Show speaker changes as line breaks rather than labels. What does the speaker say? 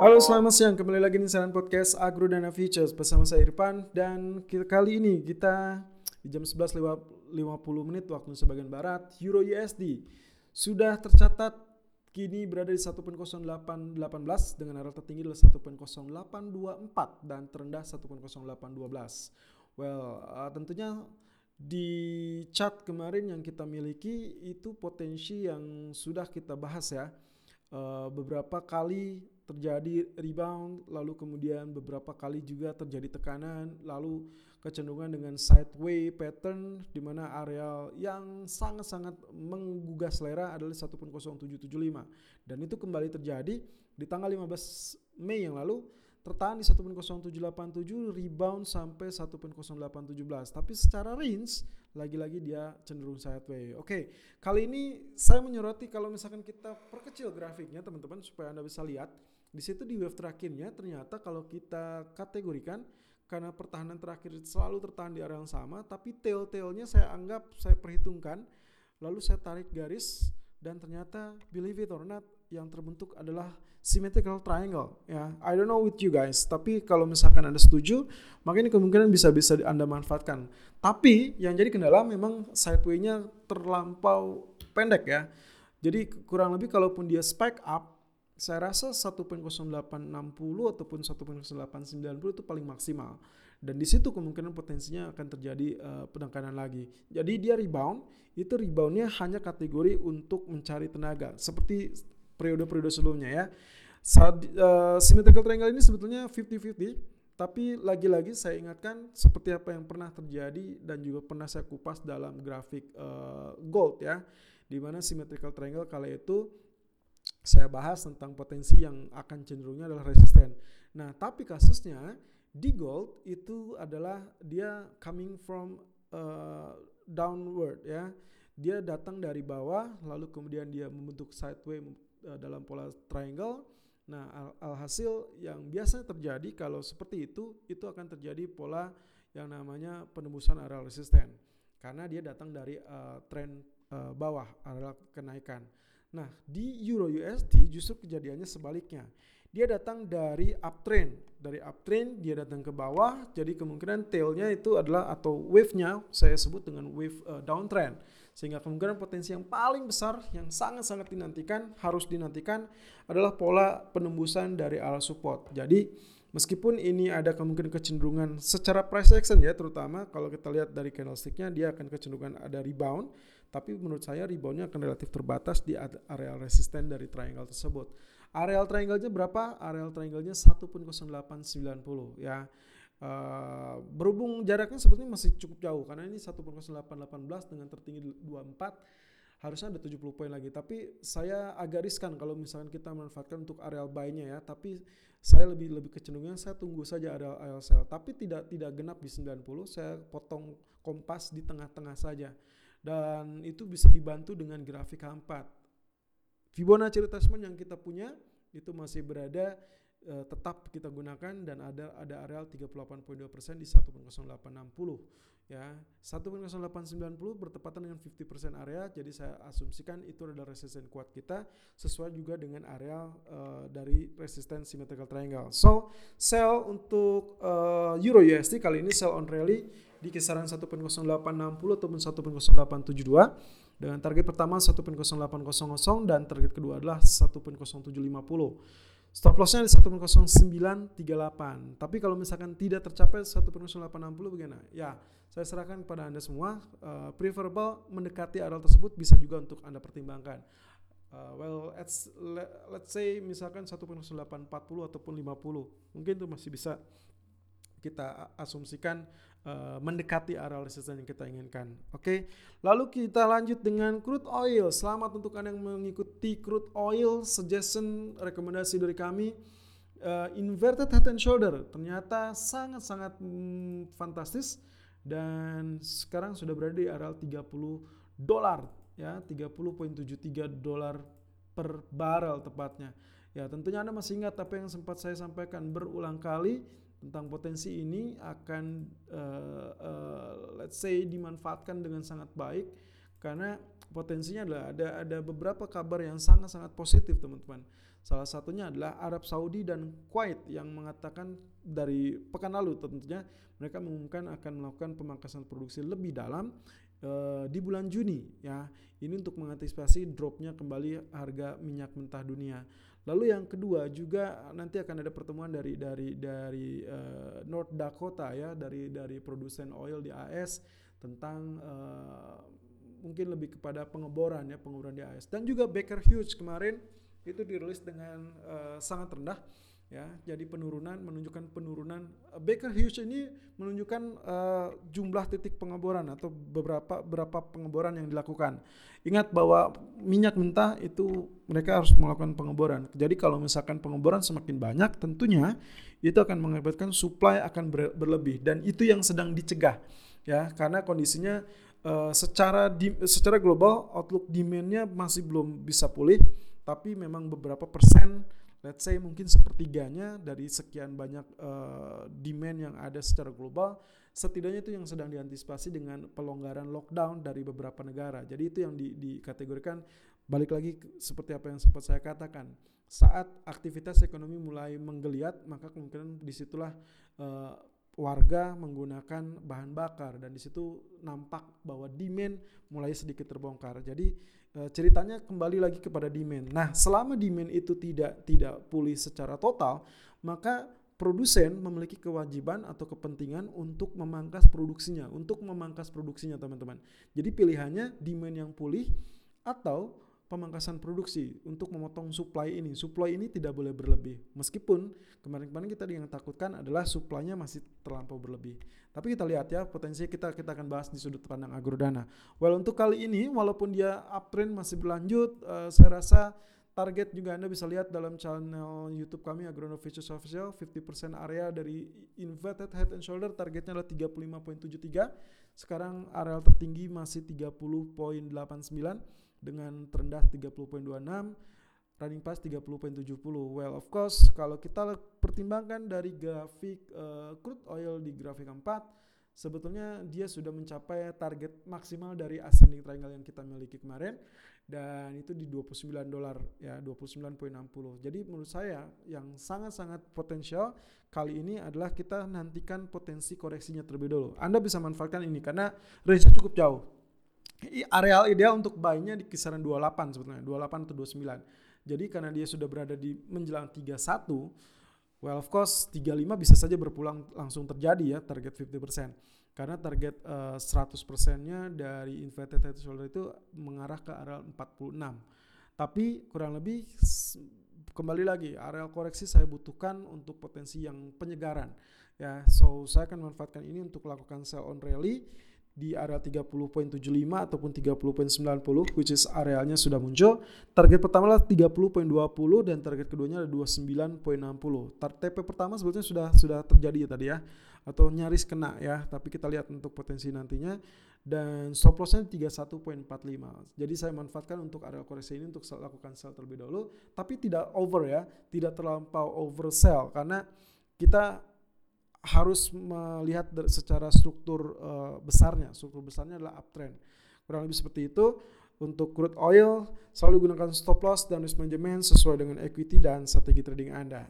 Halo selamat siang, kembali lagi di Saran Podcast Agro Dana Futures bersama saya Irfan dan kali ini kita di jam 11.50 menit waktu sebagian barat Euro USD sudah tercatat kini berada di 1.0818 dengan arah tertinggi adalah 1.0824 dan terendah 1.0812. Well, uh, tentunya di chart kemarin yang kita miliki itu potensi yang sudah kita bahas ya. Uh, beberapa kali terjadi rebound, lalu kemudian beberapa kali juga terjadi tekanan, lalu kecenderungan dengan sideway pattern di mana areal yang sangat-sangat menggugah selera adalah 1.0775 dan itu kembali terjadi di tanggal 15 Mei yang lalu tertahan di 1.0787 rebound sampai 1.0817 tapi secara range lagi-lagi dia cenderung sideway. Oke, okay. kali ini saya menyoroti kalau misalkan kita perkecil grafiknya teman-teman supaya Anda bisa lihat di situ di wave terakhirnya ternyata kalau kita kategorikan karena pertahanan terakhir selalu tertahan di area yang sama, tapi tail-tailnya saya anggap saya perhitungkan, lalu saya tarik garis dan ternyata believe it or not yang terbentuk adalah symmetrical triangle ya. I don't know with you guys, tapi kalau misalkan Anda setuju, maka ini kemungkinan bisa bisa Anda manfaatkan. Tapi yang jadi kendala memang sideway-nya terlampau pendek ya. Jadi kurang lebih kalaupun dia spike up saya rasa 1.0860 ataupun 1.0890 itu paling maksimal. Dan di situ kemungkinan potensinya akan terjadi uh, penekanan lagi. Jadi dia rebound, itu reboundnya hanya kategori untuk mencari tenaga. Seperti periode-periode sebelumnya ya. Saat, uh, symmetrical triangle ini sebetulnya 50-50. Tapi lagi-lagi saya ingatkan seperti apa yang pernah terjadi dan juga pernah saya kupas dalam grafik uh, gold ya. Di mana symmetrical triangle kala itu saya bahas tentang potensi yang akan cenderungnya adalah resisten. Nah, tapi kasusnya di gold itu adalah dia coming from uh, downward ya. Dia datang dari bawah lalu kemudian dia membentuk sideway uh, dalam pola triangle. Nah, al alhasil yang biasa terjadi kalau seperti itu itu akan terjadi pola yang namanya penembusan area resisten karena dia datang dari uh, tren uh, bawah area kenaikan. Nah, di Euro USD justru kejadiannya sebaliknya. Dia datang dari uptrend, dari uptrend dia datang ke bawah, jadi kemungkinan tailnya itu adalah atau wave-nya saya sebut dengan wave uh, downtrend. Sehingga kemungkinan potensi yang paling besar yang sangat-sangat dinantikan, harus dinantikan adalah pola penembusan dari area support. Jadi meskipun ini ada kemungkinan kecenderungan secara price action ya terutama kalau kita lihat dari candlesticknya dia akan kecenderungan ada rebound tapi menurut saya reboundnya akan relatif terbatas di area resisten dari triangle tersebut. Areal triangle-nya berapa? Areal triangle-nya 1.0890 ya. Uh, berhubung jaraknya sebetulnya masih cukup jauh karena ini 1.0818 dengan tertinggi 24 harusnya ada 70 poin lagi tapi saya agak riskan kalau misalkan kita manfaatkan untuk areal buy-nya ya tapi saya lebih lebih kecenderungan saya tunggu saja areal, areal sell tapi tidak tidak genap di 90 saya potong kompas di tengah-tengah saja dan itu bisa dibantu dengan grafik H4. Fibonacci retracement yang kita punya itu masih berada uh, tetap kita gunakan dan ada ada areal 38.2% di 1.0860 ya 1.0890 bertepatan dengan 50% area jadi saya asumsikan itu adalah resisten kuat kita sesuai juga dengan areal uh, dari resisten symmetrical triangle so sell untuk uh, euro USD kali ini sell on rally di kisaran 1.0860 ataupun 1.0872 dengan target pertama 1.0800 dan target kedua adalah 1.0750 Stop lossnya di 1.0938. Tapi kalau misalkan tidak tercapai 1.0860 bagaimana? Ya, saya serahkan kepada Anda semua. Uh, preferable mendekati area tersebut bisa juga untuk Anda pertimbangkan. Uh, well, let's, let's say misalkan 1.0840 ataupun 50. Mungkin itu masih bisa kita asumsikan uh, mendekati area resisten yang kita inginkan. Oke, okay? lalu kita lanjut dengan crude oil. Selamat untuk anda yang mengikuti crude oil suggestion rekomendasi dari kami. Uh, inverted head and shoulder ternyata sangat-sangat mm, fantastis dan sekarang sudah berada di area 30 dolar ya 30.73 dolar per barrel tepatnya. Ya tentunya Anda masih ingat apa yang sempat saya sampaikan berulang kali tentang potensi ini akan uh, uh, let's say dimanfaatkan dengan sangat baik karena potensinya adalah ada ada beberapa kabar yang sangat-sangat positif teman-teman. Salah satunya adalah Arab Saudi dan Kuwait yang mengatakan dari pekan lalu tentunya mereka mengumumkan akan melakukan pemangkasan produksi lebih dalam uh, di bulan Juni ya. Ini untuk mengantisipasi dropnya kembali harga minyak mentah dunia. Lalu yang kedua juga nanti akan ada pertemuan dari dari dari uh, North Dakota ya dari dari produsen oil di AS tentang uh, mungkin lebih kepada pengeboran ya pengeboran di AS dan juga Baker Hughes kemarin itu dirilis dengan uh, sangat rendah ya jadi penurunan menunjukkan penurunan Baker Hughes ini menunjukkan uh, jumlah titik pengeboran atau beberapa berapa pengeboran yang dilakukan. Ingat bahwa minyak mentah itu mereka harus melakukan pengeboran. Jadi kalau misalkan pengeboran semakin banyak tentunya itu akan mengakibatkan supply akan ber berlebih. Dan itu yang sedang dicegah ya. Karena kondisinya uh, secara di, secara global outlook demandnya masih belum bisa pulih tapi memang beberapa persen let's say mungkin sepertiganya dari sekian banyak uh, demand yang ada secara global setidaknya itu yang sedang diantisipasi dengan pelonggaran lockdown dari beberapa negara. Jadi itu yang di, dikategorikan balik lagi seperti apa yang sempat saya katakan saat aktivitas ekonomi mulai menggeliat maka kemungkinan di situlah uh, warga menggunakan bahan bakar dan di situ nampak bahwa demand mulai sedikit terbongkar. Jadi e, ceritanya kembali lagi kepada demand. Nah, selama demand itu tidak tidak pulih secara total, maka produsen memiliki kewajiban atau kepentingan untuk memangkas produksinya, untuk memangkas produksinya teman-teman. Jadi pilihannya demand yang pulih atau pemangkasan produksi untuk memotong supply ini. Supply ini tidak boleh berlebih. Meskipun kemarin-kemarin kita yang takutkan adalah supply-nya masih terlampau berlebih. Tapi kita lihat ya potensi kita kita akan bahas di sudut pandang agrodana. Well untuk kali ini walaupun dia uptrend masih berlanjut, uh, saya rasa target juga Anda bisa lihat dalam channel YouTube kami Agrono Futures Official 50% area dari inverted head and shoulder targetnya adalah 35.73 sekarang area tertinggi masih 30.89 dengan terendah 30.26 running pass 30.70 well of course kalau kita pertimbangkan dari grafik uh, crude oil di grafik 4 sebetulnya dia sudah mencapai target maksimal dari ascending triangle yang kita miliki kemarin dan itu di 29 dolar ya 29.60 jadi menurut saya yang sangat-sangat potensial kali ini adalah kita nantikan potensi koreksinya terlebih dulu Anda bisa manfaatkan ini karena range cukup jauh areal ideal untuk buy-nya di kisaran 28 sebetulnya, 28 atau 29. Jadi karena dia sudah berada di menjelang 31, well of course 35 bisa saja berpulang langsung terjadi ya target 50%. Karena target uh, 100%-nya dari inverted head shoulder itu mengarah ke area 46. Tapi kurang lebih kembali lagi areal koreksi saya butuhkan untuk potensi yang penyegaran ya. So saya akan manfaatkan ini untuk melakukan sell on rally di area 30.75 ataupun 30.90 which is arealnya sudah muncul. Target pertama adalah 30.20 dan target keduanya adalah 29.60. TP pertama sebetulnya sudah sudah terjadi ya tadi ya atau nyaris kena ya, tapi kita lihat untuk potensi nantinya dan stop lossnya 31.45. Jadi saya manfaatkan untuk area koreksi ini untuk lakukan sell terlebih dahulu, tapi tidak over ya, tidak terlampau oversell karena kita harus melihat secara struktur uh, besarnya. Struktur besarnya adalah uptrend. Kurang lebih seperti itu. Untuk crude oil, selalu gunakan stop loss dan risk management sesuai dengan equity dan strategi trading Anda.